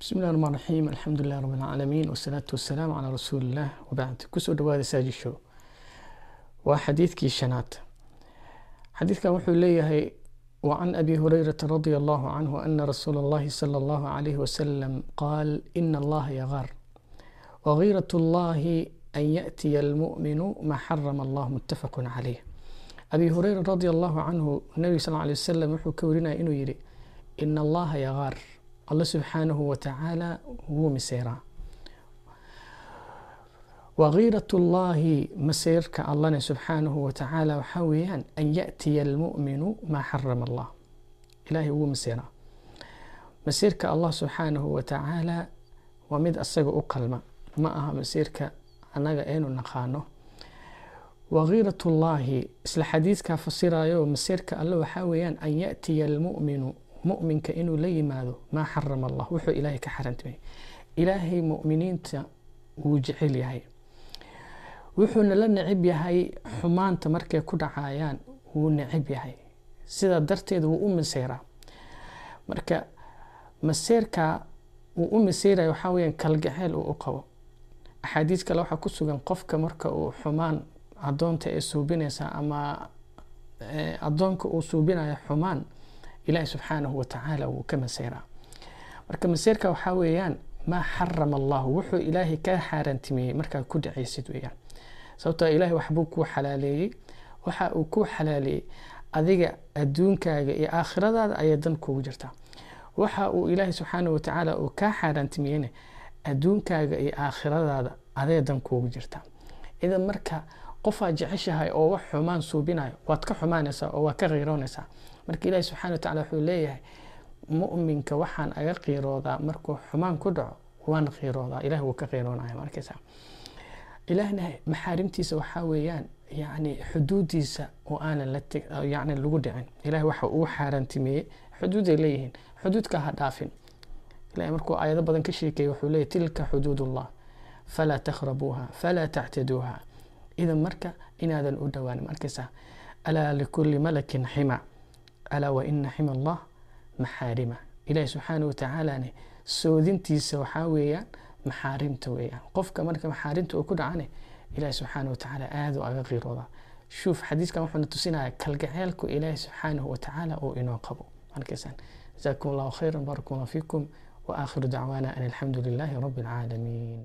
bismi illahi raxmaan raxiim alxamdu lilah rab alcaalamiin wasalaatu wasalaamu calaa rasuuliillah wabacd ku soo dhawaada saajishow waa xadiidkii shanaad. Xadiidkan wuxuu leeyahay wacan abi hurayrata radia allahu canhu ana rasuula allahi sala allahu calayhi wasalam qaal ina allaha yagaar wagiirat allahi an yaأtiya almu'minu maa xarama allah muttafaqun calayh abi hureyra radia allahu canhu nabiga sal lay wasalam wuxuu ka warinaya inuu yihi ina allaha alla subxaanahu watacaala wuu miseeraa wagiirat ullaahi maseerka allana subxaanahu watacaala waxaa weeyaan an yaأtiya almu'minu maa xarama allah. Ilaahay wuu maseeraa masiirka allah subxaanahu watacaala waa mid asaga u qalma ma aha masiirka annaga aynu naqaano. Wagiirat ullaahi isla xadiidkaa fasirayo masiirka alle waxaa muminka inuu la yimaado maa xarama allah wuxuu ilaahay ka xarantimay. Ilaahay muminiinta wuu jecel yahay. Wuxuuna la necib yahay xumaanta markay ku dhacayaan wuu necib yahay. Sidaa darteed wuu u maseyraa marka maseerka uu u maseyraya waxaa weyaan kalgaceel uu u qabo. Axaadiis kale waxaa ku sugan qofka marka uu xumaan adoonta ee suubinaysa ama adoonka uu suubinaya xumaan ilaahi subxaanahu watacaala wuu ka maseyraa marka maseerka waxaa weeyaan maa xarama allahu wuxuu ilaahay ka xaaraantimeeyey markaad ku dhacaysid weyaan sababtoo ilahay waxbuu kuu xalaaleeyey waxa uu kuu xalaaleeyey adiga adduunkaaga iyo aakhiradaada ayay dan kuugu jirtaa waxa uu ilaahay subxaanahu watacaala uu kaa xaaraantimeyeyna adduunkaaga iyo aakhiradaada aday dan kuugu jirtaa idan marka qofaad jeceshahay oo wax xumaan suubinayo waad ka xumaanaysaa oo waad ka qiiroonaysaa marka ilaahi subxana watacala wuxuu leeyahay muminka waxaan aga qiiroodaa markuu xumaan ku dhaco waan qiiroodaa. Ilahi wuu ka qiiroonaya markaysa ilaahna maxaarimtiisa waxaa weeyaan yani xuduudiisa oo aanan la yani lagu dhicin. Ilahi waxa uu xaaraantimeeyey xuduuday leeyihiin. Xuduudka ha dhaafin. Ilahi markuu aayado badan ka sheekeeyey wuxuu leeyahy tilka xuduud falaa takhrabuuha falaa tactaduuha. Idan marka inaadan u dhowaanin markaysa alaa likulli malakin xima alaa waina xima allah maxaarima ilaahi subxaana watacaalane soodintiisa waxaa weeyaan maxaarimta weeyaan qofka marka maxaarimta uu ku dhacane ilaahi subxaana watacaala aada u aga qiirooda shuuf xadiiskan wuxuuna tusinaya kalgaceelku ilaahi subxaanahu watacaala uu inoo qabo markaysaan jazaakum allahu khayra baarakum allah fiikum wa aakhiru dacwaana an alxamdu lilaahi rabbi alcaalamiin